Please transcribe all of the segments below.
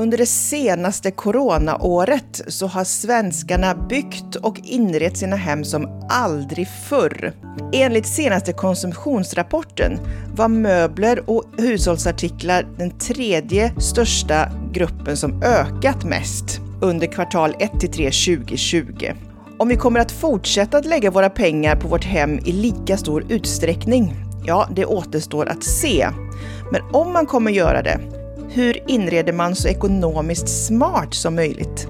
Under det senaste coronaåret så har svenskarna byggt och inrett sina hem som aldrig förr. Enligt senaste konsumtionsrapporten var möbler och hushållsartiklar den tredje största gruppen som ökat mest under kvartal 1 till 3 2020. Om vi kommer att fortsätta att lägga våra pengar på vårt hem i lika stor utsträckning, ja, det återstår att se. Men om man kommer göra det, hur inreder man så ekonomiskt smart som möjligt?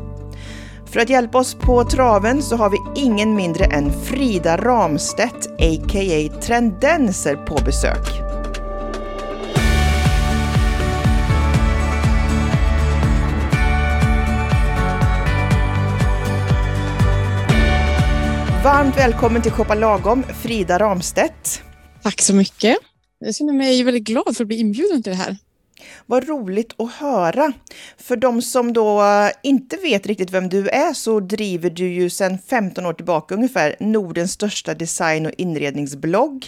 För att hjälpa oss på traven så har vi ingen mindre än Frida Ramstedt, a.k.a. Trendenser, på besök. Varmt välkommen till Shoppa Lagom, Frida Ramstedt. Tack så mycket. Jag känner mig väldigt glad för att bli inbjuden till det här. Vad roligt att höra. För de som då eh, inte vet riktigt vem du är så driver du ju sedan 15 år tillbaka ungefär Nordens största design och inredningsblogg.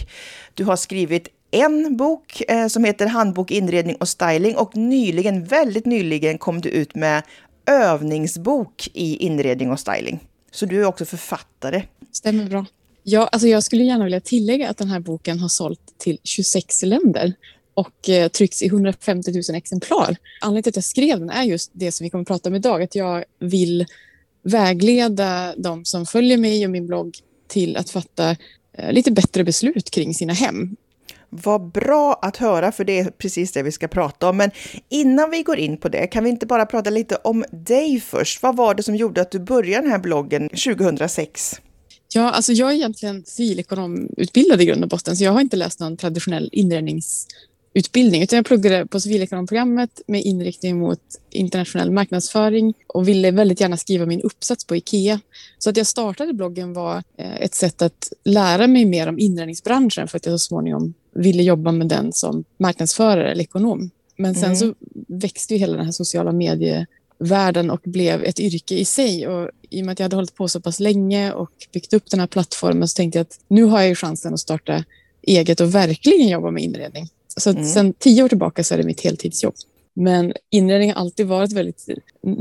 Du har skrivit en bok eh, som heter Handbok inredning och styling och nyligen, väldigt nyligen kom du ut med övningsbok i inredning och styling. Så du är också författare. Stämmer bra. Ja, alltså jag skulle gärna vilja tillägga att den här boken har sålt till 26 länder och eh, tryckts i 150 000 exemplar. Anledningen till att jag skrev den är just det som vi kommer att prata om idag, att jag vill vägleda de som följer mig och min blogg till att fatta eh, lite bättre beslut kring sina hem. Vad bra att höra, för det är precis det vi ska prata om. Men innan vi går in på det, kan vi inte bara prata lite om dig först? Vad var det som gjorde att du började den här bloggen 2006? Ja, alltså jag är egentligen civilekonomutbildad i grund och botten, så jag har inte läst någon traditionell inredningsutbildning, utan jag pluggade på civilekonomprogrammet med inriktning mot internationell marknadsföring och ville väldigt gärna skriva min uppsats på IKEA. Så att jag startade bloggen var eh, ett sätt att lära mig mer om inredningsbranschen för att jag så småningom ville jobba med den som marknadsförare eller ekonom. Men sen mm. så växte ju hela den här sociala medievärlden och blev ett yrke i sig. Och I och med att jag hade hållit på så pass länge och byggt upp den här plattformen så tänkte jag att nu har jag ju chansen att starta eget och verkligen jobba med inredning. Så mm. sen tio år tillbaka så är det mitt heltidsjobb. Men inredning har alltid varit väldigt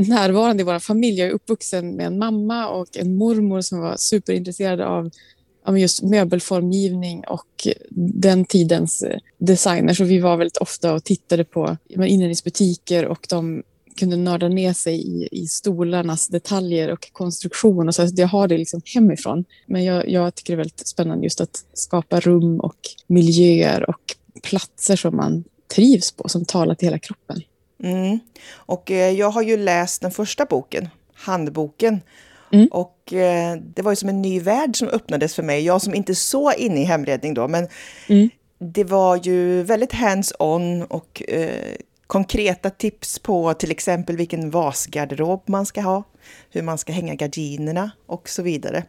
närvarande i vår familj. Jag är uppvuxen med en mamma och en mormor som var superintresserade av just möbelformgivning och den tidens eh, designer. Så vi var väldigt ofta och tittade på inredningsbutiker och de kunde nörda ner sig i, i stolarnas detaljer och konstruktion. Och så jag har det liksom hemifrån. Men jag, jag tycker det är väldigt spännande just att skapa rum och miljöer och platser som man trivs på, som talar till hela kroppen. Mm. Och eh, jag har ju läst den första boken, handboken. Mm. Och eh, det var ju som en ny värld som öppnades för mig. Jag som inte är så inne i hemredning då, men mm. det var ju väldigt hands-on och eh, konkreta tips på till exempel vilken vasgarderob man ska ha, hur man ska hänga gardinerna och så vidare.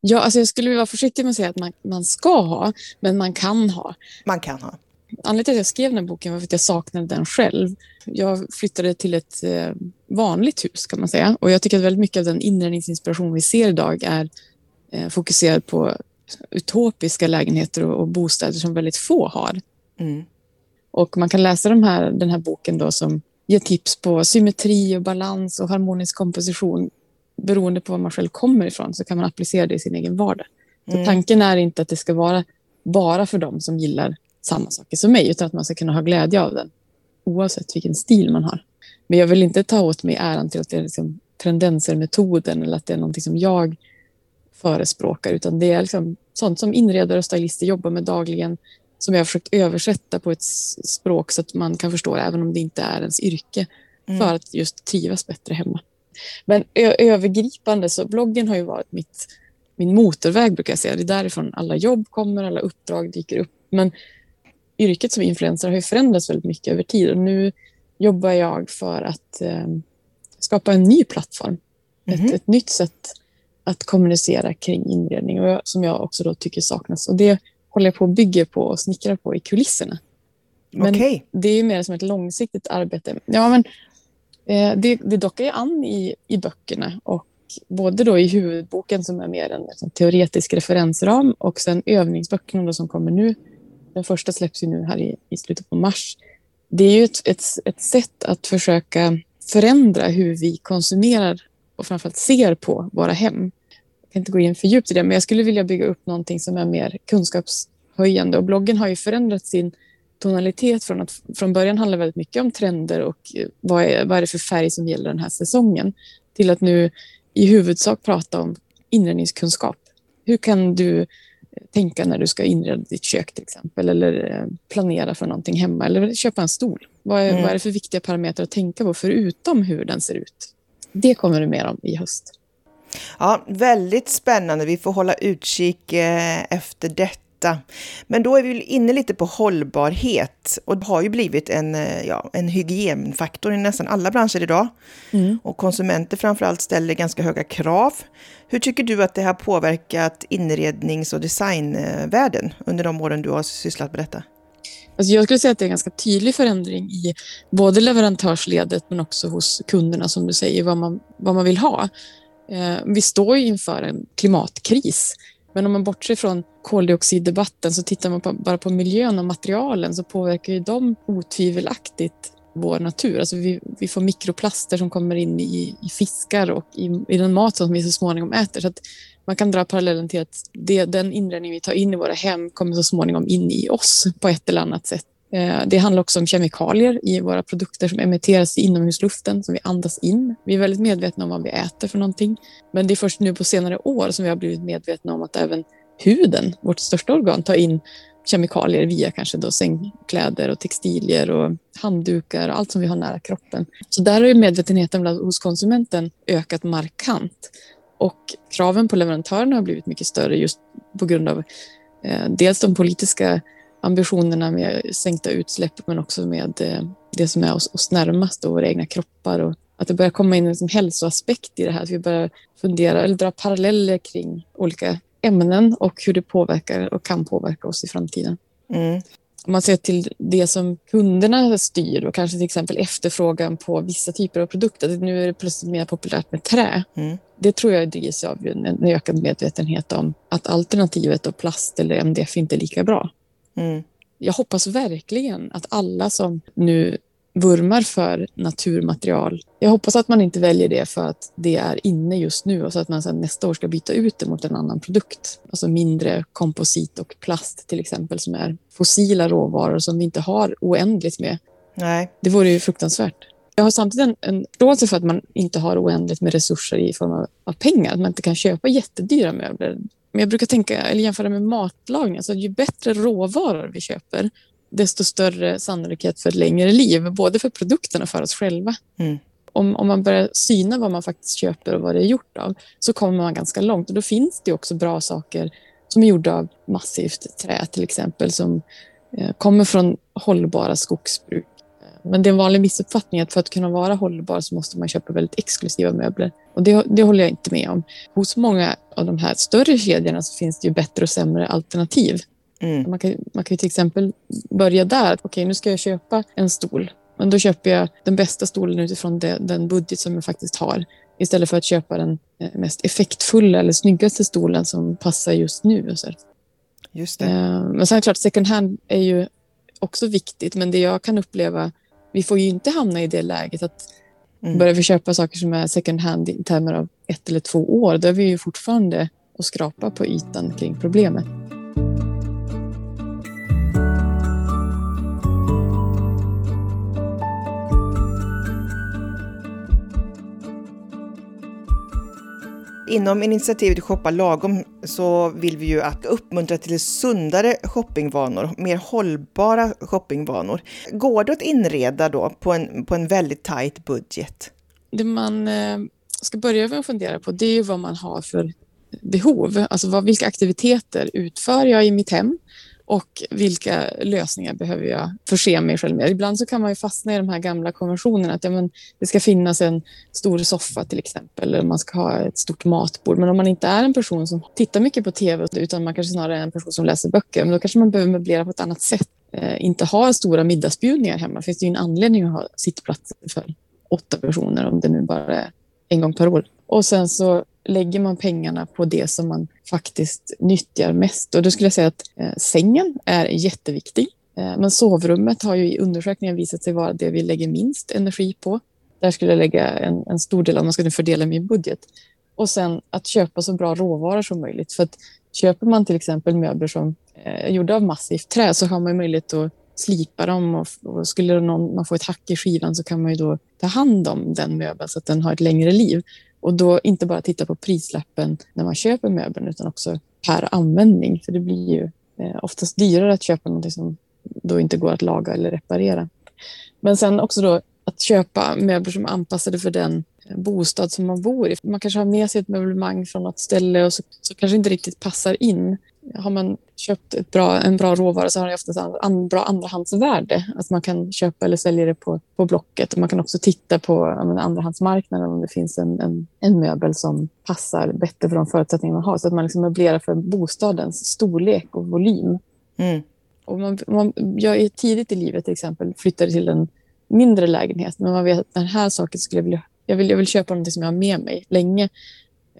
Ja, alltså jag skulle vara försiktig med att säga att man, man ska ha, men man kan ha. Man kan ha. Anledningen till att jag skrev den boken var för att jag saknade den själv. Jag flyttade till ett eh, vanligt hus kan man säga och jag tycker att väldigt mycket av den inredningsinspiration vi ser idag är eh, fokuserad på utopiska lägenheter och, och bostäder som väldigt få har. Mm. Och man kan läsa de här, den här boken då som ger tips på symmetri och balans och harmonisk komposition. Beroende på var man själv kommer ifrån så kan man applicera det i sin egen vardag. Mm. tanken är inte att det ska vara bara för dem som gillar samma saker som mig, utan att man ska kunna ha glädje av den oavsett vilken stil man har. Men jag vill inte ta åt mig äran till att det är liksom tendenser-metoden eller att det är någonting som jag förespråkar, utan det är liksom sånt som inredare och stylister jobbar med dagligen, som jag har försökt översätta på ett språk så att man kan förstå det, även om det inte är ens yrke, mm. för att just trivas bättre hemma. Men övergripande så bloggen har ju varit mitt, min motorväg brukar jag säga. Det är därifrån alla jobb kommer, alla uppdrag dyker upp. Men yrket som influencer har ju förändrats väldigt mycket över tid och nu jobbar jag för att eh, skapa en ny plattform. Mm -hmm. ett, mhm. ett, nytt sätt att kommunicera kring inredning och som jag också då tycker saknas. Och det håller jag på att bygga på och snickra på i kulisserna. Men okay. det är mer som ett långsiktigt arbete. Ja, men, Eh, det, det dockar ju an i, i böckerna och både då i huvudboken som är mer en liksom, teoretisk referensram och sen övningsböckerna då, som kommer nu den första släpps ju nu här i, i slutet på mars. Det är ju ett, ett, ett sätt att försöka förändra hur vi konsumerar och framförallt ser på våra hem. Jag kan inte gå in för djupt i det, men jag skulle vilja bygga upp någonting som är mer kunskapshöjande. Och bloggen har ju förändrat sin tonalitet från att från början handla väldigt mycket om trender och vad är, vad är det för färg som gäller den här säsongen till att nu i huvudsak prata om inredningskunskap. Hur kan du tänka när du ska inreda ditt kök till exempel eller eh, planera för någonting hemma eller köpa en stol. Vad är, mm. vad är det för viktiga parametrar att tänka på förutom hur den ser ut? Det kommer det mer om i höst. Ja, väldigt spännande. Vi får hålla utkik eh, efter detta detta. Men då är vi inne lite på hållbarhet och det har ju blivit en, eh, ja, en hygienfaktor i nästan alla branscher idag. Mm. Och konsumenter framförallt ställer ganska höga krav. Hur tycker du att det har påverkat inrednings och designvärlden under de åren du har sysslat med detta? Alltså jag skulle säga att det är en ganska tydlig förändring i både leverantörsledet men också hos kunderna som du säger, vad man, vad man vill ha. Eh, vi står inför en klimatkris men om man bortser från koldioxiddebatten så tittar man på, bara på miljön och materialen så påverkar ju de otvivelaktigt vår natur. Alltså vi, vi får mikroplaster som kommer in i, i fiskar och i, i, den mat som vi så småningom äter. Så man kan dra parallellen till att det, den inredning vi tar in i våra hem kommer så småningom in i oss på ett eller annat sätt. Eh, det handlar också om kemikalier i våra produkter som emitteras i inomhusluften som vi andas in. Vi är väldigt medvetna om vad vi äter för någonting. Men det är först nu på senare år som vi har blivit medvetna om att även huden, vårt största organ, tar in kemikalier via kanske då sängkläder och textilier och handdukar och allt som vi har nära kroppen. Så där har ju medvetenheten hos konsumenten ökat markant. Och kraven på leverantörerna har blivit mycket större just på grund av eh, dels de politiska ambitionerna med sänkta utsläpp men också med eh, det som är oss, oss närmast och våra egna kroppar. Och att det börjar komma in en liksom hälsoaspekt i det här. Att vi börjar fundera eller dra paralleller kring olika ämnen och hur det påverkar och kan påverka oss i framtiden. Mm. Om man ser till det som kunderna styr och kanske till exempel efterfrågan på vissa typer av produkter. Nu är det plötsligt mer populärt med trä. Mm. Det tror jag drivs av en ökad medvetenhet om att alternativet av plast eller MDF inte är lika bra. Mm. Jag hoppas verkligen att alla som nu vurmar för naturmaterial. Jag hoppas att man inte väljer det för att det är inne just nu och så att man sen nästa år ska byta ut det mot en annan produkt. Alltså mindre komposit och plast till exempel som är fossila råvaror som vi inte har oändligt med. Nej. Det vore ju fruktansvärt. Jag har samtidigt en, en förståelse för att man inte har oändligt med resurser i form av, av pengar. Att man inte kan köpa jättedyra möbler. Men jag brukar tänka, eller jämföra med matlagning. Alltså, ju bättre råvaror vi köper, desto större sannolikhet för ett längre liv. Både för produkterna och för oss själva. Mm. Om, om man börjar syna vad man faktiskt köper och vad det är gjort av, så kommer man ganska långt. Och då finns det också bra saker som är gjorda av massivt trä till exempel, som eh, kommer från hållbara skogsbruk men det är en vanlig missuppfattning att för att kunna vara hållbar så måste man köpa väldigt exklusiva möbler. Och det, det håller jag inte med om. Hos många av de här större kedjorna så finns det ju bättre och sämre alternativ. Mm. Man, kan, man kan till exempel börja där. Okej, okay, nu ska jag köpa en stol. Men då köper jag den bästa stolen utifrån det, den budget som jag faktiskt har. Istället för att köpa den eh, mest effektfulla eller snyggaste stolen som passar just nu. Så. Just det. Eh, men sen är det klart, second hand är ju också viktigt. Men det jag kan uppleva vi får ju inte hamna i det läget att mm. börjar vi köpa saker som är second hand i termer av ett eller två år, då är vi ju fortfarande och skrapa på ytan kring problemet. Inom initiativet Shoppa lagom så vill vi ju att uppmuntra till sundare shoppingvanor, mer hållbara shoppingvanor. Går det att inreda då på en, på en väldigt tajt budget? Det man eh, ska börja med att fundera på det är vad man har för behov. Alltså vad, vilka aktiviteter utför jag i mitt hem? Och vilka lösningar behöver jag förse mig själv med. Ibland så kan man ju fastna i de här gamla konventionerna att ja, men det ska finnas en stor soffa till exempel, eller man ska ha ett stort matbord. Men om man inte är en person som tittar mycket på tv utan man kanske snarare är en person som läser böcker, men då kanske man behöver möblera på ett annat sätt. Eh, inte ha stora middagsbjudningar hemma. finns det ju en anledning att ha sittplatser för åtta personer om det nu bara är en gång per år. Och sen så lägger man pengarna på det som man faktiskt nyttjar mest. Och då skulle jag säga att eh, sängen är jätteviktig. Eh, men sovrummet har ju i undersökningen visat sig vara det vi lägger minst energi på. Där skulle jag lägga en, en stor del om man skulle fördela min budget. Och sen att köpa så bra råvaror som möjligt. För att köper man till exempel möbler som är gjorda av massivt trä så har man möjlighet att slipa dem och, och skulle någon, man få ett hack i skivan så kan man ju då ta hand om den möbeln så att den har ett längre liv. Och då inte bara titta på prislappen när man köper möbeln utan också per användning. För det blir ju eh, oftast dyrare att köpa något som då inte går att laga eller reparera. Men sen också då att köpa möbler som är anpassade för den eh, bostad som man bor i. Man kanske har med sig ett möblemang från något ställe och så, så kanske inte riktigt passar in. Har man köpt ett bra, en bra råvara så har det oftast en bra andrahandsvärde. Alltså man kan köpa eller sälja det på, på Blocket. Och man kan också titta på ja, andrahandsmarknaden om det finns en, en, en, möbel som passar bättre för de förutsättningar man har. Så att man liksom möblerar för bostadens storlek och volym. Mm. Och man, man, jag tidigt i livet till exempel flyttade till en mindre lägenhet men man vet att den här saken skulle jag vilja jag vill, jag vill köpa något som jag har med mig länge.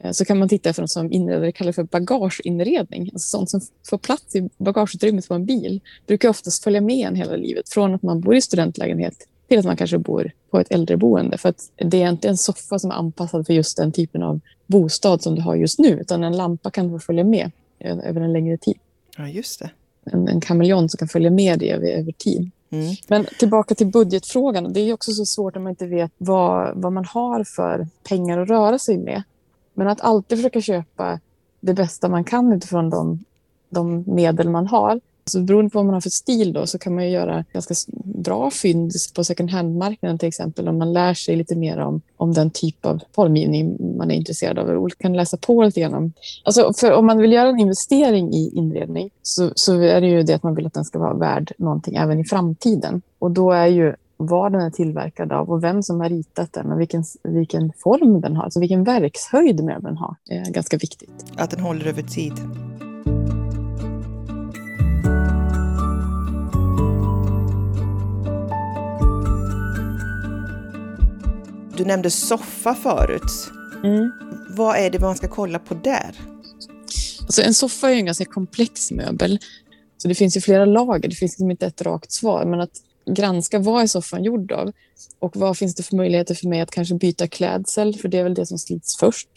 Eh, så kan man titta efter något som inredare kallar för bagageinredning. Alltså sånt som får plats i bagageutrymmet på en bil. brukar oftast följa med en hela livet. Från att man bor i studentlägenhet till att man kanske bor på ett äldreboende. För att det är inte en soffa som är anpassad för just den typen av bostad som du har just nu. Utan en lampa kan få följa med över en längre tid. Ja, just det. En, en kameleont som kan följa med dig över, över tid. Mm. Men tillbaka till budgetfrågan. Det är också så svårt om man inte vet vad, vad man har för pengar att röra sig med. Men att alltid försöka köpa det bästa man kan utifrån de, de medel man har. Så beroende på vad man har för stil då, så kan man göra ganska bra fynd på second hand-marknaden till exempel om man lär sig lite mer om, om den typ av formgivning man är intresserad av. Och kan läsa på lite grann om. Alltså för om man vill göra en investering i inredning så, så är det ju det att man vill att den ska vara värd någonting även i framtiden. Och då är ju vad den är tillverkad av och vem som har ritat den och vilken, vilken form den har, alltså vilken verkshöjd möbeln har, är ganska viktigt. Att den håller över tid. Du nämnde soffa förut. Mm. Vad är det man ska kolla på där? Alltså en soffa är en ganska komplex möbel. Så det finns ju flera lager. Det finns liksom inte ett rakt svar. Men att granska vad är soffan gjord av? Och vad finns det för möjligheter för mig att kanske byta klädsel? För det är väl det som slits först.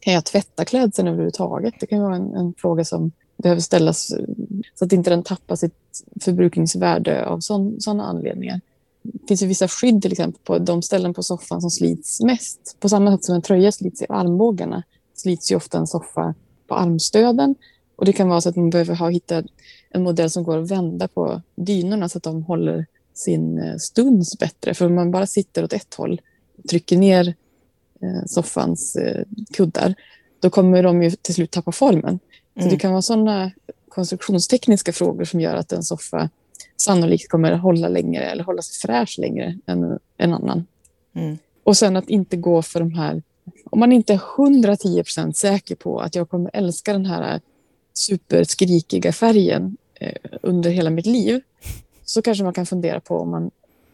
Kan jag tvätta klädseln överhuvudtaget? Det kan vara en, en fråga som behöver ställas eh, så att inte den tappar sitt förbrukningsvärde av sådana anledningar. Det finns ju vissa skydd till exempel på de ställen på soffan som slits mest. På samma sätt som en tröja slits i armbågarna slits ju ofta en soffa på armstöden. Och det kan vara så att man behöver ha hitta en modell som går att vända på dynorna så att de håller sin eh, stuns bättre. För om man bara sitter åt ett håll och trycker ner eh, soffans eh, kuddar, då kommer de ju till slut tappa formen. Så mm. det kan vara sådana konstruktionstekniska frågor som gör att en soffa sannolikt kommer att hålla längre eller hålla sig fräsch längre än en annan. Mm. Och sen att inte gå för de här, om man inte är 110 procent säker på att jag kommer älska den här superskrikiga färgen under hela mitt liv, så kanske man kan fundera på om man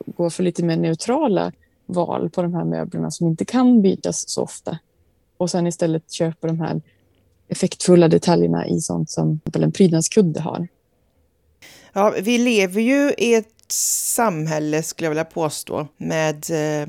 går för lite mer neutrala val på de här möblerna som inte kan bytas så ofta. Och sen istället köper de här effektfulla detaljerna i sånt som en prydnadskudde har. Ja, vi lever ju i ett samhälle, skulle jag vilja påstå, med eh,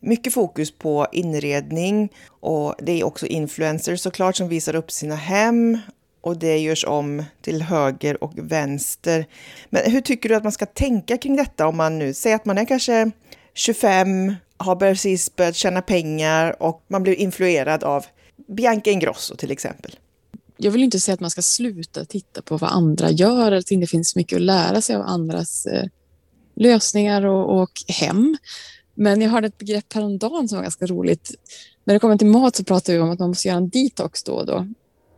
mycket fokus på inredning och det är också influencers såklart som visar upp sina hem och det görs om till höger och vänster. Men hur tycker du att man ska tänka kring detta om man nu säger att man är kanske 25, har precis börjat tjäna pengar och man blir influerad av Bianca Ingrosso till exempel? jag vill inte säga att man ska sluta titta på vad andra gör. eller att det finns mycket att lära sig av andras eh, lösningar och, och, hem. Men jag hörde ett begrepp häromdagen som var ganska roligt. När det kommer till mat så pratar vi om att man måste göra en detox då och då.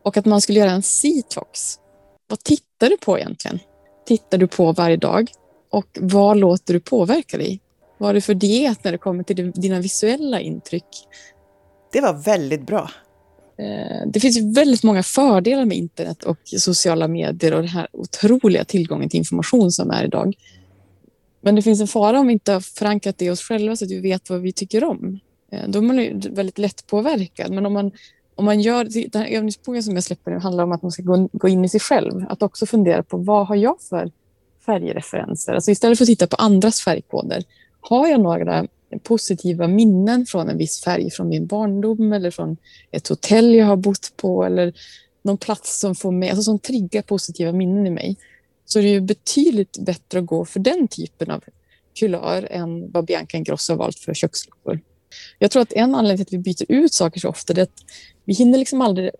Och att man skulle göra en cetox. Vad tittar du på egentligen? Tittar du på varje dag? Och vad låter du påverka dig? Vad har du för diet när det kommer till dina visuella intryck? Det var väldigt bra. Eh, det finns väldigt många fördelar med internet och sociala medier och den här otroliga tillgången till information som är idag. Men det finns en fara om vi inte har förankrat det i oss själva så att vi vet vad vi tycker om. Eh, då är man ju väldigt lätt påverkad. Men om man, om man gör, den här övningsboken som jag släpper nu handlar om att man ska gå, gå in i sig själv. Att också fundera på vad har jag för färgreferenser? Alltså istället för att titta på andras färgkoder, har jag några positiva minnen från en viss färg från min barndom eller från ett hotell jag har bott på eller någon plats som får mig, alltså som triggar positiva minnen i mig. Så det är ju betydligt bättre att gå för den typen av kulör än vad Bianca Ingrosso har valt för köksluckor. Jag tror att en anledning till att vi byter ut saker så ofta är att vi hinner liksom aldrig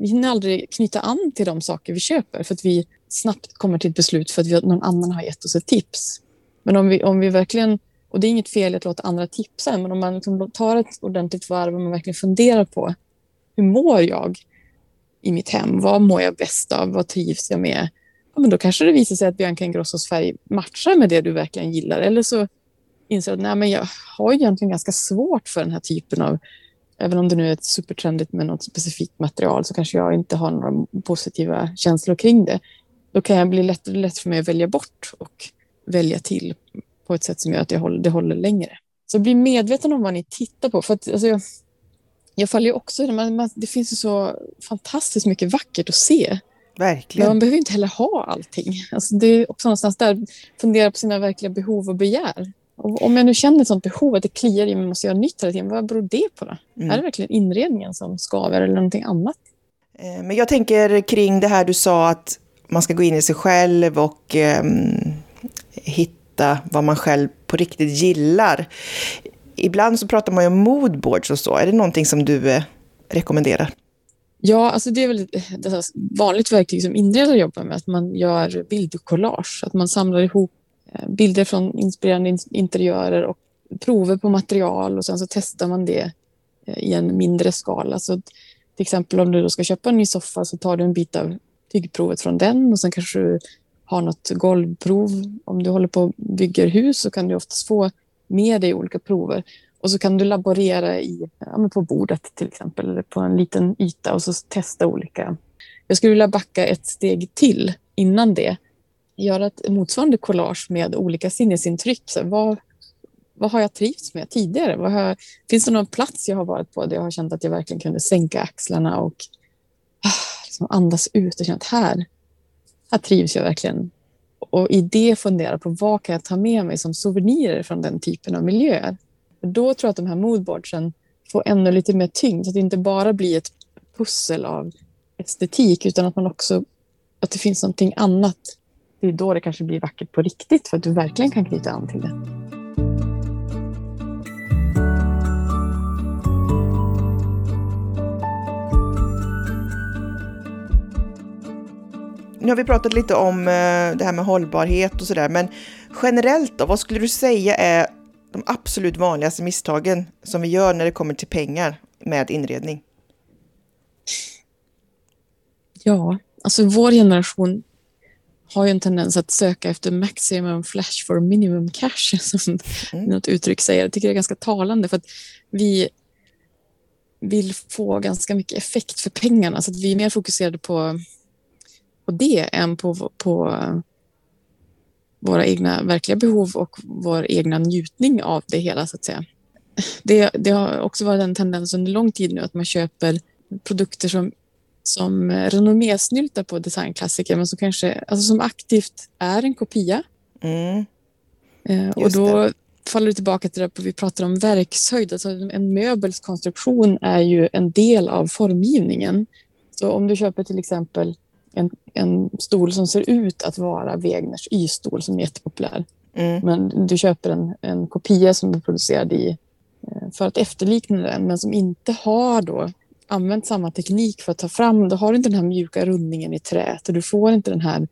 vi hinner aldrig knyta an till de saker vi köper för att vi snabbt kommer till ett beslut för att vi, någon annan har gett oss ett tips. Men om vi, om vi verkligen, och det är inget fel att låta andra tipsa, men om man liksom tar ett ordentligt varv och man verkligen funderar på hur mår jag i mitt hem? Vad mår jag bäst av? Vad trivs jag med? Ja, men då kanske det visar sig att Bianca Ingrossos färg matchar med det du verkligen gillar. Eller så inser att nej, men jag har egentligen ganska svårt för den här typen av även om det nu är supertrendigt med något specifikt material så kanske jag inte har några positiva känslor kring det. Då kan jag bli lätt, lätt för mig att välja bort och välja till på ett sätt som gör att det håller, det håller längre. Så bli medveten om vad ni tittar på. För att, alltså, jag, jag faller ju också man, man, Det finns ju så fantastiskt mycket vackert att se. Verkligen. Men man behöver inte heller ha allting. Alltså, det är också någonstans där, fundera på sina verkliga behov och begär. Och om jag nu känner ett sånt behov att det kliar i mig, måste göra nytt hela tiden, vad beror det på då? Mm. Är det verkligen inredningen som skaver eller någonting annat? Eh, men jag tänker kring det här du sa att man ska gå in i sig själv och eh, hitta vad man själv på riktigt gillar. Ibland så pratar man ju om moodboards och så. Är det någonting som du eh, rekommenderar? Ja, alltså det är väl ett vanligt verktyg som inredare jobbar med, att man gör bildkollage, att man samlar ihop Eh, Eh, bilder från inspirerande interiörer och prover på material och sen så testar man det eh, i en mindre skala. Så till exempel om du då ska köpa en ny soffa så tar du en bit av tygprovet från den och sen kanske du har något golvprov. Om du håller på och bygger hus så kan du oftast få med dig olika prover och så kan du laborera i, ja, på bordet till exempel eller på en liten yta och så testa olika. Jag skulle vilja backa ett steg till innan det göra ett motsvarande collage med olika sinnesintryck. Så vad, vad har jag trivts med tidigare? Vad har, finns det någon plats jag har varit på där jag har känt att jag verkligen kunde sänka axlarna och ah, liksom andas ut och känna att här, här trivs jag verkligen. Och i det fundera på vad kan jag ta med mig som souvenirer från den typen av miljöer. För då tror jag att de här moodboardsen får ännu lite mer tyngd, så att det inte bara blir ett pussel av estetik utan att man också att det finns någonting annat det är då det kanske blir vackert på riktigt för att du verkligen kan knyta an till det. Nu har vi pratat lite om eh, det här med hållbarhet och sådär, men generellt då, vad skulle du säga är de absolut vanligaste misstagen som vi gör när det kommer till pengar med inredning? Ja, alltså vår generation har ju en tendens att söka efter maximum flash for minimum cash, som mm. något uttryck säger. Jag tycker det är ganska talande för att vi vill få ganska mycket effekt för pengarna, så att vi är mer fokuserade på, på det än på, på våra egna verkliga behov och vår egna njutning av det hela, så att säga. Det, det har också varit en tendens under lång tid nu att man köper produkter som som renommésnyltar på designklassiker men som kanske alltså som aktivt är en kopia. Mm. Eh, och då det. faller det tillbaka till det vi pratade om verkshöjd. Alltså en möbels konstruktion är ju en del av formgivningen. Så om du köper till exempel en, en stol som ser ut att vara Wegners Y-stol som är jättepopulär. Mm. Men du köper en, en kopia som är producerad i, eh, för att efterlikna den men som inte har då använt samma teknik för att ta fram, då har du inte den här mjuka rundningen i träet och du får inte den här,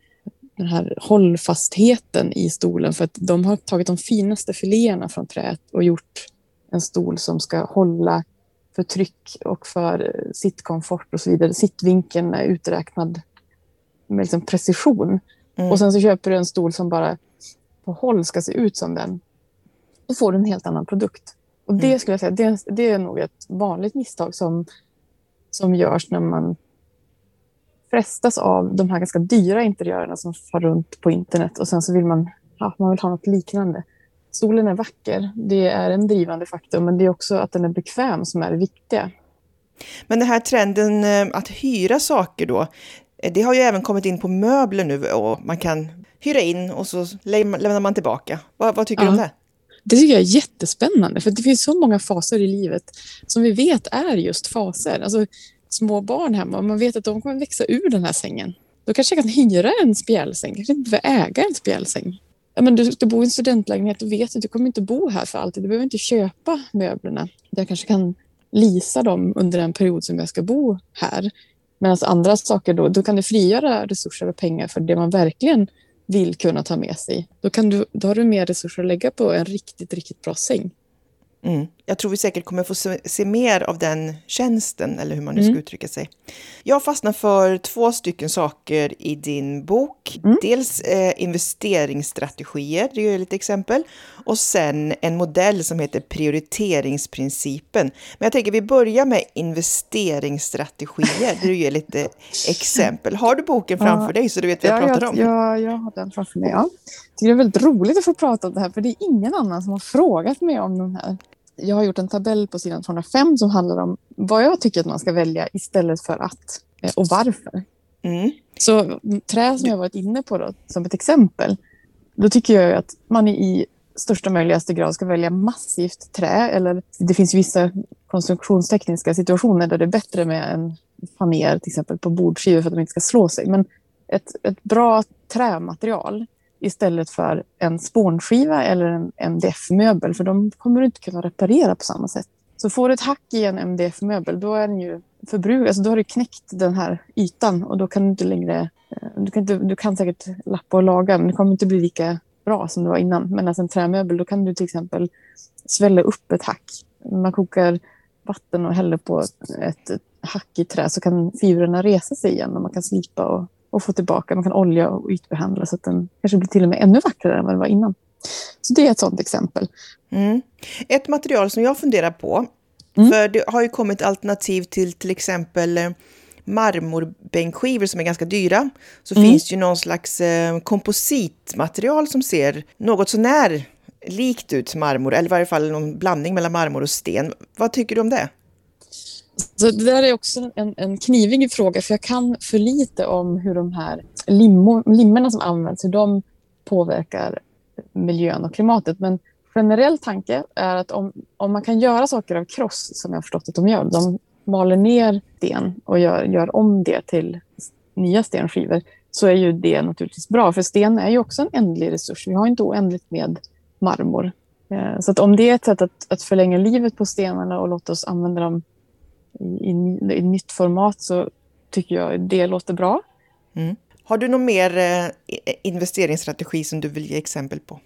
den här hållfastheten i stolen för att de har tagit de finaste filéerna från träet och gjort en stol som ska hålla för tryck och för sittkomfort och så vidare. Sittvinkeln är uträknad med liksom precision. Mm. Och sen så köper du en stol som bara på håll ska se ut som den. Då får du en helt annan produkt. Och det mm. skulle jag säga, det, det är nog ett vanligt misstag som som görs när man frestas av de här ganska dyra interiörerna som far runt på internet och sen så vill man, ja, man vill ha något liknande. Solen är vacker, det är en drivande faktor, men det är också att den är bekväm som är det viktiga. Men den här trenden eh, att hyra saker då, eh, det har ju även kommit in på möbler nu och man kan hyra in och så lämnar man tillbaka. Vad, vad tycker ja. du om det? Det tycker jag är jättespännande för det finns så många faser i livet som vi vet är just faser. Alltså, små barn hemma, man vet att de kommer växa ur den här sängen. Då kanske jag kan hyra en spjälsäng, kanske inte behöver äga en spjälsäng. Ja, men du, du bor i en studentlägenhet, du vet att du kommer inte bo här för alltid. Du behöver inte köpa möblerna. Jag kanske kan lisa dem under den period som jag ska bo här. Medan alltså andra saker då, då kan du frigöra resurser och pengar för det man verkligen vill kunna ta med sig. Då, kan du, då har du mer resurser att lägga på en riktigt, riktigt bra säng. Mm. Jag tror vi säkert kommer få se, se, mer av den tjänsten, eller hur man nu ska mm. uttrycka sig. Jag fastnar för två stycken saker i din bok. Mm. Dels eh, investeringsstrategier, det är ett exempel. Och sen en modell som heter prioriteringsprincipen. Men jag tänker vi börjar med investeringsstrategier, där du ger lite exempel. Har du boken framför dig så du vet vad jag ja, pratar jag, om? Ja, jag har den framför mig. Ja. Det är väldigt roligt att få prata om det här, för det är ingen annan som har frågat mig om de här jag har gjort en tabell på sidan 205 som handlar om vad jag tycker att man ska välja istället för att eh, och varför. Mm. Så trä som jag varit inne på då, som ett exempel, då tycker jag att man i största möjligaste grad ska välja massivt trä. Eller det finns vissa konstruktionstekniska situationer där det är bättre med en faner till exempel på bordskivor för att de inte ska slå sig. Men ett, ett bra trämaterial istället för en spånskiva eller en MDF-möbel för de kommer du inte kunna reparera på samma sätt. Så får du ett hack i en MDF-möbel då är den ju förbrukad, alltså då har du knäckt den här ytan och då kan du inte längre, eh, du kan, inte, du kan säkert lappa och laga men det kommer inte bli lika bra som det var innan. Men alltså en trämöbel då kan du till exempel svälla upp ett hack. Man kokar vatten och häller på ett hack i trä så kan fibrerna resa sig igen och man kan slipa och och få tillbaka. Man kan olja och ytbehandla så att den kanske blir till och med ännu vackrare än vad den var innan. Så det är ett sådant exempel. Mm. Ett material som jag funderar på, mm. för det har ju kommit alternativ till till exempel eh, marmorbänkskivor som är ganska dyra, så mm. finns det ju någon slags eh, kompositmaterial som ser något sånär likt ut marmor, eller i varje fall någon blandning mellan marmor och sten. Vad tycker du om det? Så det där är också en, en knivig fråga, för jag kan för lite om hur de här limmorna som används, hur de påverkar miljön och klimatet. Men generell tanke är att om, om man kan göra saker av kross, som jag har förstått att de gör, de maler ner sten och gör, gör om det till nya stenskivor, så är ju det naturligtvis bra. För sten är ju också en ändlig resurs. Vi har inte oändligt med marmor. Eh, så att om det är ett sätt att, att förlänga livet på stenarna och låta oss använda dem i, i, i nytt format så tycker jag det låter bra. Mm. Har du någon mer eh, investeringsstrategi som du vill ge exempel på?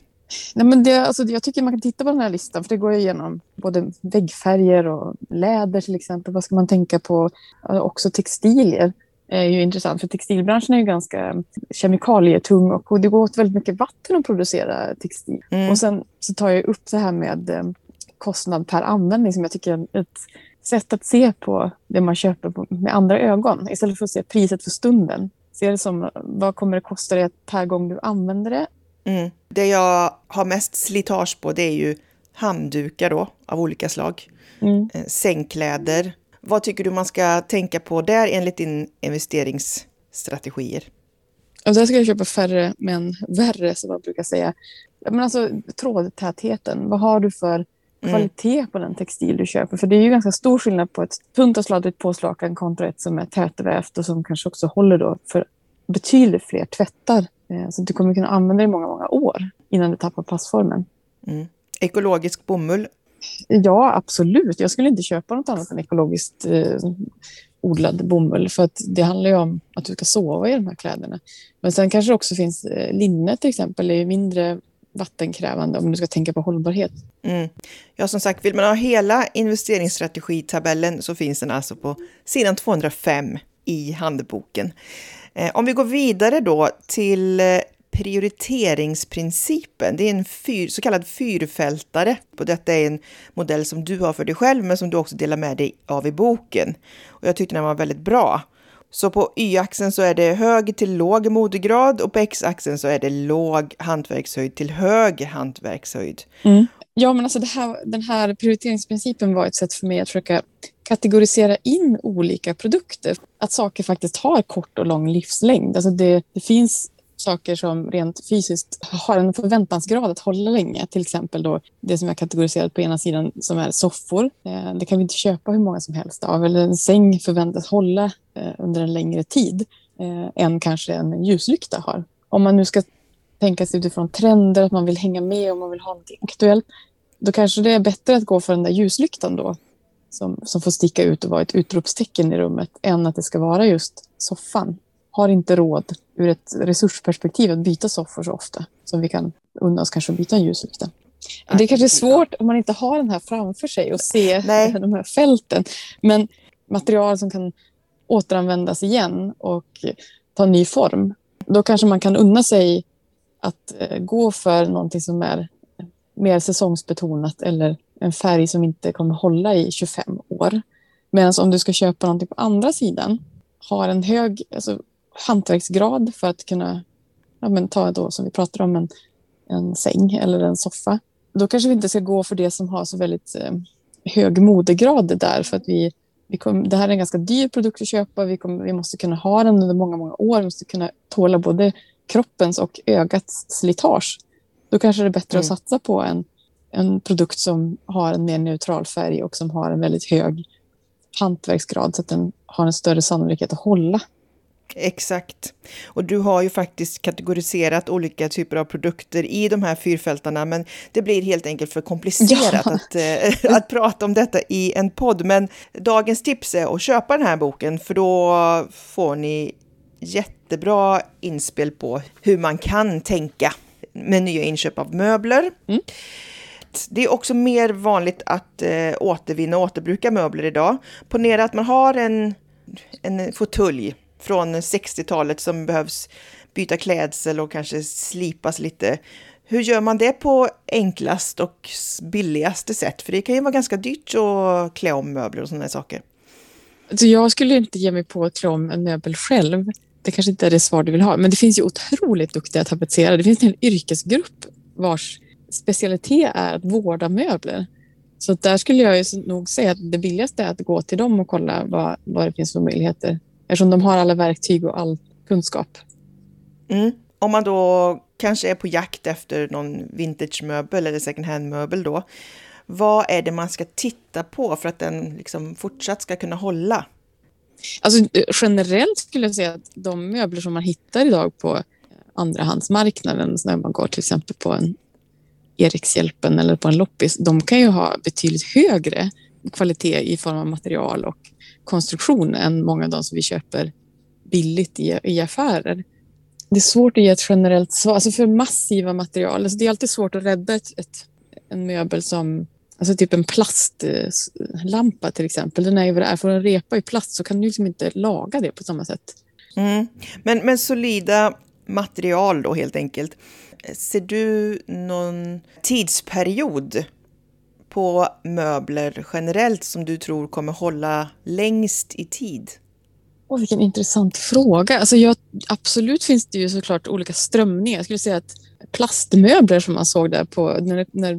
Nej, men det, alltså, jag tycker man kan titta på den här listan för det går igenom både väggfärger och läder till exempel. Vad ska man tänka på? Också textilier är ju intressant för textilbranschen är ju ganska kemikalietung och det går åt väldigt mycket vatten att producera textil. Mm. Och sen så tar jag upp det här med eh, kostnad per användning som jag tycker är ett sätt att se på det man köper med andra ögon istället för att se priset för stunden. Se det som vad kommer det kosta dig per gång du använder det. Mm. Det jag har mest slitage på det är ju handdukar då, av olika slag. Mm. Eh, sängkläder. Vad tycker du man ska tänka på där enligt din investeringsstrategier? Och där ska jag köpa färre men värre som man brukar säga. Men alltså trådtätheten, vad har du för. Kvalitet mm. på den textil du köper. För det är ju ganska stor skillnad på ett tunt och sladdigt påslakan kontra ett som är tätvävt och som kanske också håller då för betydligt fler tvättar. Eh, så du kommer kunna använda det i många, många år innan du tappar passformen. Mm. Ekologisk bomull? Ja, absolut. Jag skulle inte köpa något annat än ekologiskt eh, odlad bomull för att det handlar ju om att du ska sova i de här kläderna. Men sen kanske det också finns eh, linne till exempel, är mindre vattenkrävande om du ska tänka på hållbarhet. Mm. Ja, som sagt, vill man ha hela investeringsstrategitabellen så finns den alltså på sidan 205 i handboken. Eh, om vi går vidare då till eh, prioriteringsprincipen. Det är en fyr, så kallad fyrfältare. Och detta är en modell som du har för dig själv, men som du också delar med dig av i boken. Och jag tyckte den var väldigt bra. Så på y-axeln så är det hög till låg modegrad och på x-axeln så är det låg hantverkshöjd till hög hantverkshöjd. Mm. Ja, men alltså här, den här prioriteringsprincipen var ett sätt för mig att försöka kategorisera in olika produkter. Att saker faktiskt har kort och lång livslängd. Alltså det, det finns saker som rent fysiskt har en förväntansgrad att hålla länge. Till exempel då det som jag kategoriserat på ena sidan som är soffor. Eh, det kan vi inte köpa hur många som helst av. Eller en säng förväntas hålla eh, under en längre tid eh, än kanske en ljuslykta har. Om man nu ska tänka sig utifrån trender, att man vill hänga med och man vill ha något aktuellt, då kanske det är bättre att gå för den där ljuslyktan då som, som får sticka ut och vara ett utropstecken i rummet än att det ska vara just soffan. Har inte råd ur ett resursperspektiv att byta soffor så ofta som vi kan unna oss kanske att byta en ljuslykta. Det är kanske svårt om man inte har den här framför sig och se Nej. de här fälten. Men material som kan återanvändas igen och ta ny form. Då kanske man kan unna sig att eh, gå för någonting som är mer säsongsbetonat eller en färg som inte kommer hålla i 25 år. Medan om du ska köpa någonting på andra sidan, har en hög alltså, hantverksgrad för att kunna ja, men ta då, som vi pratade om, en, en säng eller en soffa. Då kanske vi inte ska gå för det som har så väldigt eh, hög modegrad där för att vi, vi kom, det här är en ganska dyr produkt att köpa. Vi, kom, vi måste kunna ha den under många, många år. Vi måste kunna tåla både kroppens och ögats slitage. Då kanske det är bättre mm. att satsa på en en produkt som har en mer neutral färg och som har en väldigt hög hantverksgrad så att den har en större sannolikhet att hålla. Exakt. Och du har ju faktiskt kategoriserat olika typer av produkter i de här fyrfältarna, men det blir helt enkelt för komplicerat ja. att, äh, att prata om detta i en podd. Men dagens tips är att köpa den här boken, för då får ni jättebra inspel på hur man kan tänka med nya inköp av möbler. Mm. Det är också mer vanligt att eh, återvinna och återbruka möbler idag. Ponera att man har en, en fåtölj från 60-talet som behövs byta klädsel och kanske slipas lite. Hur gör man det på enklast och billigaste sätt? För det kan ju vara ganska dyrt att klä om möbler och sådana saker. Så jag skulle inte ge mig på att klä om en möbel själv. Det kanske inte är det svar du vill ha, men det finns ju otroligt duktiga tapetserare. Det finns en yrkesgrupp vars specialitet är att vårda möbler. Så där skulle jag nog säga att det billigaste är att gå till dem och kolla vad, vad det finns för möjligheter. Eftersom de har alla verktyg och all kunskap. Mm. Om man då kanske är på jakt efter någon vintage-möbel eller second hand-möbel då. Vad är det man ska titta på för att den liksom fortsatt ska kunna hålla? Alltså, generellt skulle jag säga att de möbler som man hittar idag på andrahandsmarknaden, när man går till exempel på en Erikshjälpen eller på en loppis, de kan ju ha betydligt högre kvalitet i form av material och konstruktion än många av de som vi köper billigt i, i affärer. Det är svårt att ge ett generellt svar. Alltså för massiva material, alltså det är alltid svårt att rädda ett, ett, en möbel som Alltså typ en plastlampa till exempel. Den är ju vad det är. Får en repa i plast så kan du liksom inte laga det på samma sätt. Mm. Men, men solida material då helt enkelt. Ser du någon tidsperiod på möbler generellt som du tror kommer hålla längst i tid? Oh, vilken intressant fråga. Alltså jag, absolut finns det ju såklart olika strömningar. Jag skulle säga att plastmöbler som man såg där på när, när,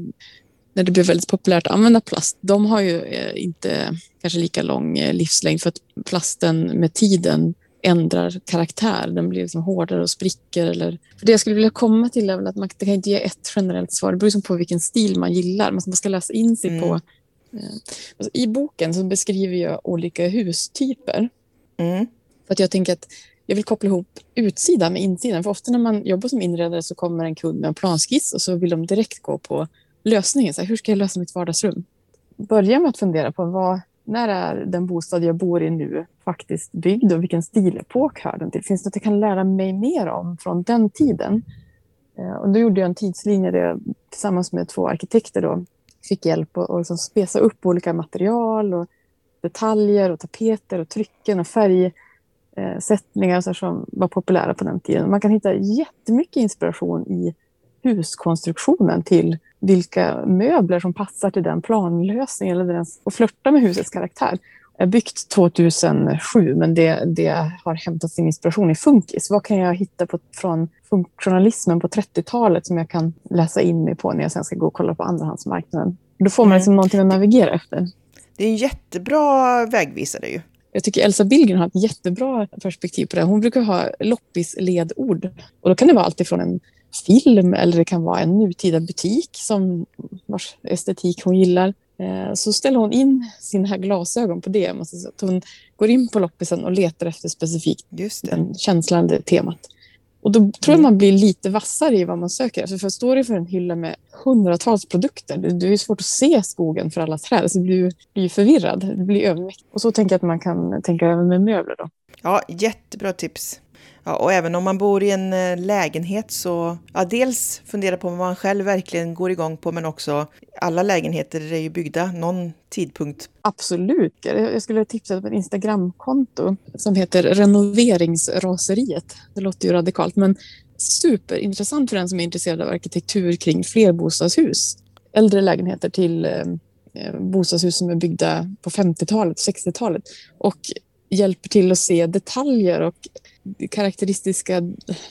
när det blev väldigt populärt att använda plast, de har ju eh, inte kanske lika lång eh, livslängd för att plasten med tiden ändrar karaktär. Den blir liksom hårdare och spricker. Eller... För det jag skulle vilja komma till är väl att man kan inte ge ett generellt svar. Det beror liksom på vilken stil man gillar. Man ska läsa in sig mm. på... Eh, alltså, I boken så beskriver jag olika hustyper. Mm. För att jag tänker att jag vill koppla ihop utsidan med insidan. För ofta när man jobbar som inredare så kommer en kund med en planskiss och så vill de direkt gå på lösningen. Så här, hur ska jag lösa mitt vardagsrum? Börja med att fundera på vad, när är den bostad jag bor i nu faktiskt byggd och vilken stilepok hör den till? Finns det något jag kan lära mig mer om från den tiden? Eh, och då gjorde jag en tidslinje där jag tillsammans med två arkitekter då fick hjälp att liksom spesa upp olika material och detaljer och tapeter och trycken och färgsättningar som var populära på den tiden. Man kan hitta jättemycket inspiration i huskonstruktionen till vilka möbler som passar till den planlösningen eller och flörta med husets karaktär. Byggt 2007 men det, det har hämtat sin inspiration i funkis. Vad kan jag hitta på, från funktionalismen på 30-talet som jag kan läsa in mig på när jag sen ska gå och kolla på andrahandsmarknaden? Då får man liksom mm. någonting att navigera efter. Det är en jättebra vägvisare ju. Jag tycker Elsa Billgren har ett jättebra perspektiv på det. Hon brukar ha loppisledord. Och då kan det vara allt ifrån en film eller det kan vara en nutida butik som vars estetik hon gillar. Eh, så ställer hon in sina här glasögon på det. Att hon går in på loppisen och letar efter specifikt den känslan, det temat. Och då tror jag mm. man blir lite vassare i vad man söker. För, för står du för en hylla med hundratals produkter, det, det är svårt att se skogen för alla träd. Så du blir, blir förvirrad, det blir övermäktigt. Och så tänker jag att man kan tänka även med möbler då. Ja, jättebra tips. Ja, och även om man bor i en eh, lägenhet så, ja, dels fundera på vad man själv verkligen går igång på, men också alla lägenheter är ju byggda någon tidpunkt. Absolut. Jag skulle tipsa på ett Instagramkonto som heter Renoveringsraseriet. Det låter ju radikalt, men superintressant för den som är intresserad av arkitektur kring flerbostadshus. Äldre lägenheter till eh, eh, bostadshus som är byggda på 50-talet, 60-talet och hjälper till att se detaljer och karaktäristiska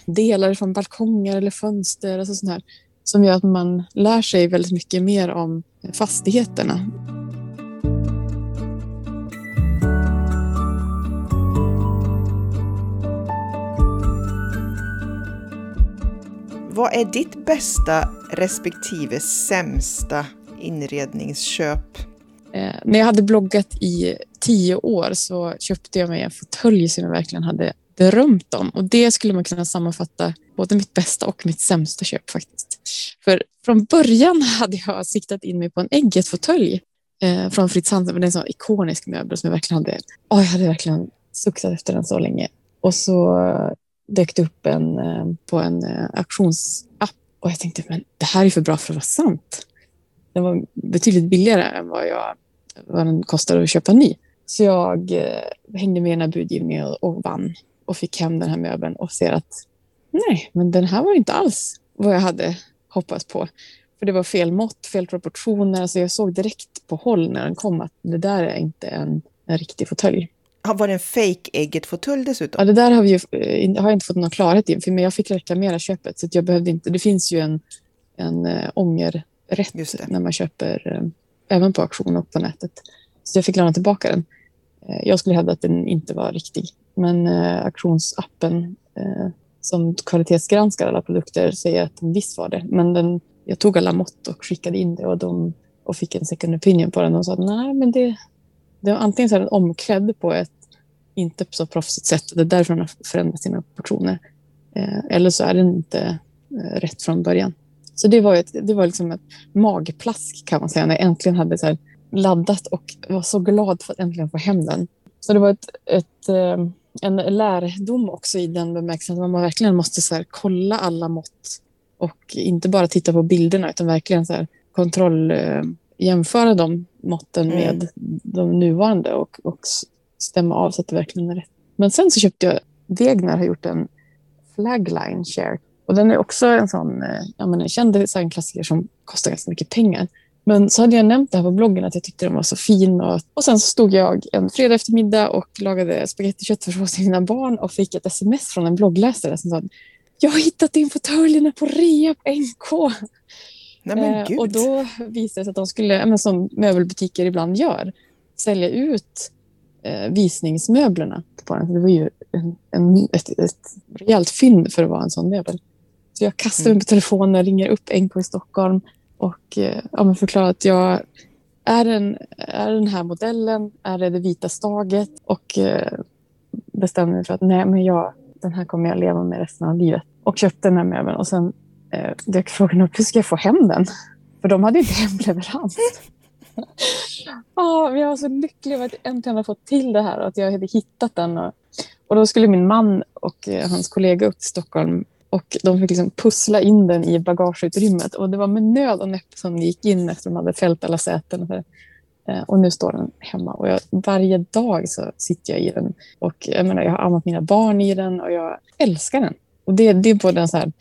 delar från balkonger eller fönster. Alltså sånt här, som gör att man lär sig väldigt mycket mer om fastigheterna. Vad är ditt bästa respektive sämsta inredningsköp? Eh, när jag hade bloggat i tio år så köpte jag mig en fåtölj som jag verkligen hade drömt om. Och det skulle man kunna sammanfatta både mitt bästa och mitt sämsta köp faktiskt. För från början hade jag siktat in mig på en äggetfåtölj eh, från Fritz Hansen. Det är en sån ikonisk möbel som jag verkligen hade, oh, jag hade verkligen suktat efter den så länge. Och så dök det upp en eh, på en eh, auktionsapp och jag tänkte, men det här är för bra för att vara sant. Den var betydligt billigare än vad, jag, vad den kostade att köpa ny. Så jag eh, hängde med i den här budgivningen och, och vann och fick hem den här möbeln och ser att nej, men den här var inte alls vad jag hade hoppats på. För det var fel mått, fel proportioner. Alltså jag såg direkt på håll när den kom att det där är inte en, en riktig fåtölj. Var det en fake fåtölj dessutom? Ja, det där har, vi ju, eh, har jag inte fått någon klarhet i. För men jag fick reklamera köpet så jag behövde inte. Det finns ju en, en äh, ångerrätt när man köper äh, även på auktion och på nätet. Så jag fick lämna tillbaka den. Jag skulle hävda att den inte var riktig. Men eh, auktionsappen eh, som kvalitetsgranskar alla produkter säger att den visst var det. Men den, jag tog alla mått och skickade in det och, de, och fick en second opinion på den och sa att nej, men det, det var antingen så är den omklädd på ett inte så proffsigt sätt. Det är därför den har förändrat sina portioner. Eh, eller så är den inte eh, rätt från början. Så det var, ett, det var liksom ett magplask kan man säga när jag äntligen hade så laddat och var så glad för att äntligen få hem den. Så det var ett, ett eh, en lärdom också i den bemärkelsen att man verkligen måste så kolla alla mått och inte bara titta på bilderna utan verkligen så kontroll, eh, jämföra de måtten mm. med de nuvarande och, och stämma av så att det verkligen är rätt. Men sen så köpte jag, Degner har gjort en flagline share och den är också en sån eh, jag menar, känd designklassiker som kostar ganska mycket pengar. Men så hade jag nämnt det här på bloggen att jag tyckte den var så fin. Och, och sen så stod jag en fredag eftermiddag och lagade spagetti köttfärssås till mina barn och fick ett sms från en bloggläsare som sa jag har hittat din fåtöljerna på rea på NK. Nej, eh, och då visade det sig att de skulle, som möbelbutiker ibland gör, sälja ut eh, visningsmöblerna på den. Det var ju en, en, ett, ett rejält fynd för att vara en sån möbel. Så jag kastade mm. mig på telefonen, ringer upp NK i Stockholm och eh, ja, förklara att jag är den, är den här modellen, är det det vita staget och eh, bestämde mig för att nej, men jag, den här kommer jag leva med resten av livet. Och köpte den här möbeln och sen eh, dök frågan upp, hur ska jag få hem den? För de hade inte hemleverans. oh, jag var så lycklig över att jag äntligen hade fått till det här och att jag hade hittat den. Och, och då skulle min man och eh, hans kollega upp till Stockholm och de fick liksom pussla in den i bagageutrymmet. Och det var med nöd och näppe som de gick in efter att de hade fällt alla säten. Eh, och nu står den hemma. Och jag, varje dag så sitter jag i den. Och jag, menar, jag har ammat mina barn i den och jag älskar den. Och det, det är både en så här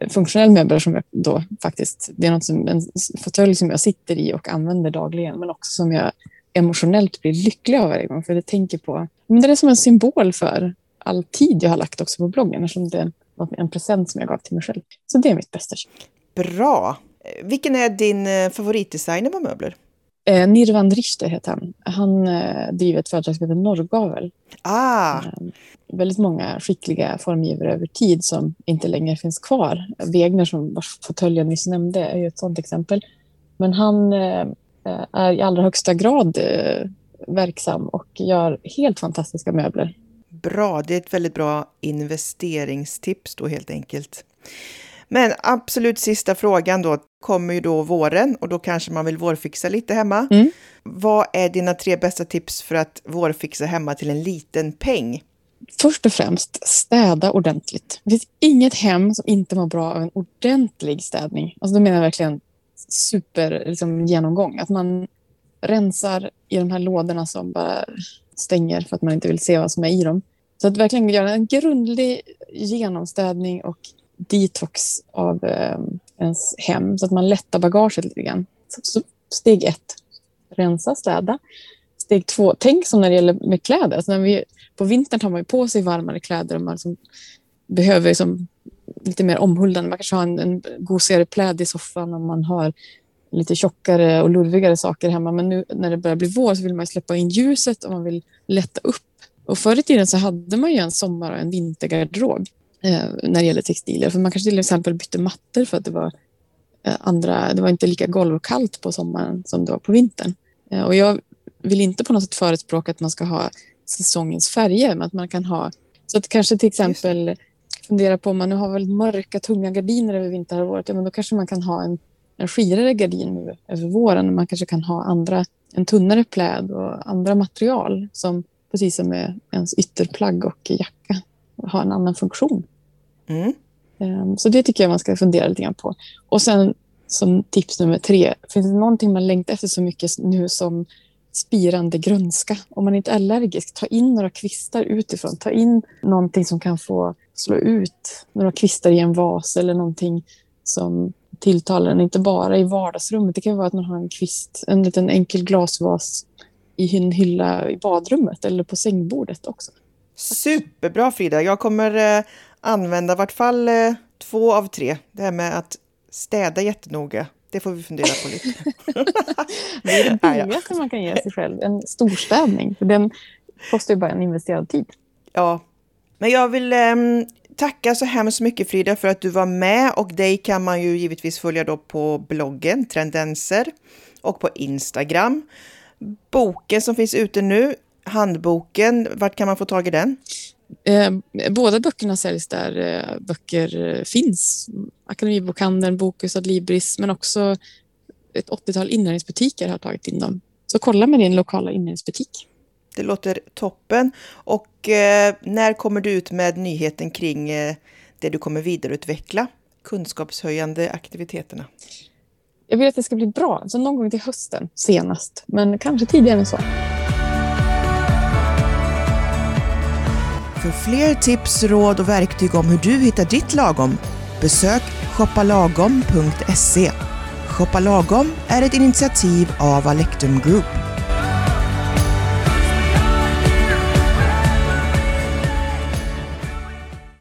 eh, funktionell möbel som jag då faktiskt, det är något som, en fåtölj som jag sitter i och använder dagligen, men också som jag emotionellt blir lycklig av varje gång. För jag tänker på, men det är som en symbol för all tid jag har lagt också på bloggen, eftersom det en present som jag gav till mig själv. Så det är mitt bästa köp. Bra! Vilken är din eh, favoritdesigner på möbler? Eh, Nirvan Richter heter han. Han eh, driver ett företag som heter Norrgavel. Ah, Eh, väldigt många skickliga formgivare över tid som inte längre finns kvar. Wegner som vars fåtölj jag nyss nämnde är ju ett sådant exempel. Men han eh, är i allra högsta grad eh, verksam och gör helt fantastiska möbler. Bra. Det är ett väldigt bra investeringstips då helt enkelt. Men absolut sista frågan då kommer ju då våren och då kanske man vill vårfixa lite hemma. Mm. Vad är dina tre bästa tips för att vårfixa hemma till en liten peng? Först och främst städa ordentligt. Det finns inget hem som inte mår bra av en ordentlig städning. Alltså då menar jag verkligen super liksom, genomgång. Att man rensar i de här lådorna som bara stänger för att man inte vill se vad som är i dem. Så att verkligen göra en grundlig genomstädning och detox av eh, ens hem så att man lättar bagaget lite grann. Så, så, steg ett, rensa, städa. Steg två, tänk som när det gäller med kläder. Alltså när vi, på vintern tar man ju på sig varmare kläder och man liksom behöver liksom lite mer omhuldande. Man kanske har en, en gosigare pläd i soffan om man har lite tjockare och lurvigare saker hemma. Men nu när det börjar bli vår så vill man släppa in ljuset och man vill lätta upp. Och förr i tiden så hade man ju en sommar och en vintergarderob eh, när det gäller textilier. För man kanske till exempel bytte mattor för att det var eh, andra, det var inte lika golvkallt på sommaren som det var på vintern. Eh, och jag vill inte på något sätt förespråka att man ska ha säsongens färger, men att man kan ha så att kanske till exempel fundera på om man nu har väldigt mörka, tunga gardiner över vinterhalvåret, ja, men då kanske man kan ha en, en skirare gardin nu över våren. Man kanske kan ha andra, en tunnare pläd och andra material som precis som med ens ytterplagg och jacka har en annan funktion. Mm. Um, Så det tycker jag man ska fundera lite grann på. Och sen som tips nummer tre, finns det någonting man längtar efter så mycket nu som spirande grönska? Om man inte är allergisk, ta in några kvistar utifrån. Ta in någonting som kan få slå ut några kvistar i en vas eller någonting som tilltalar en, inte bara i vardagsrummet. Det kan vara att man har en kvist, en liten enkel glasvas i en hylla i badrummet eller på sängbordet också. Superbra Frida! Jag kommer eh, använda i vart fall eh, två av tre. Det här med att städa jättenoga. Det får vi fundera på lite. Det är det billigaste man kan ge sig själv, en storstädning. För den kostar ju bara en investerad tid. Ja, men jag vill Tackar tacka så hemskt mycket Frida för att du var med och dig kan man ju givetvis följa då på bloggen Trendenser och på Instagram. Boken som finns ute nu, handboken, vart kan man få tag i den? Eh, båda böckerna säljs där eh, böcker eh, finns. Akademibokhandeln, Bokus, Adlibris, men också ett 80-tal inredningsbutiker har tagit in dem. Så kolla med din lokala inredningsbutik. Det låter toppen. Och eh, när kommer du ut med nyheten kring eh, det du kommer vidareutveckla? Kunskapshöjande aktiviteterna. Jag vill att det ska bli bra, så någon gång till hösten senast, men kanske tidigare än så. För fler tips, råd och verktyg om hur du hittar ditt lagom, besök shoppalagom.se. Shoppa Lagom är ett initiativ av Alectum Group.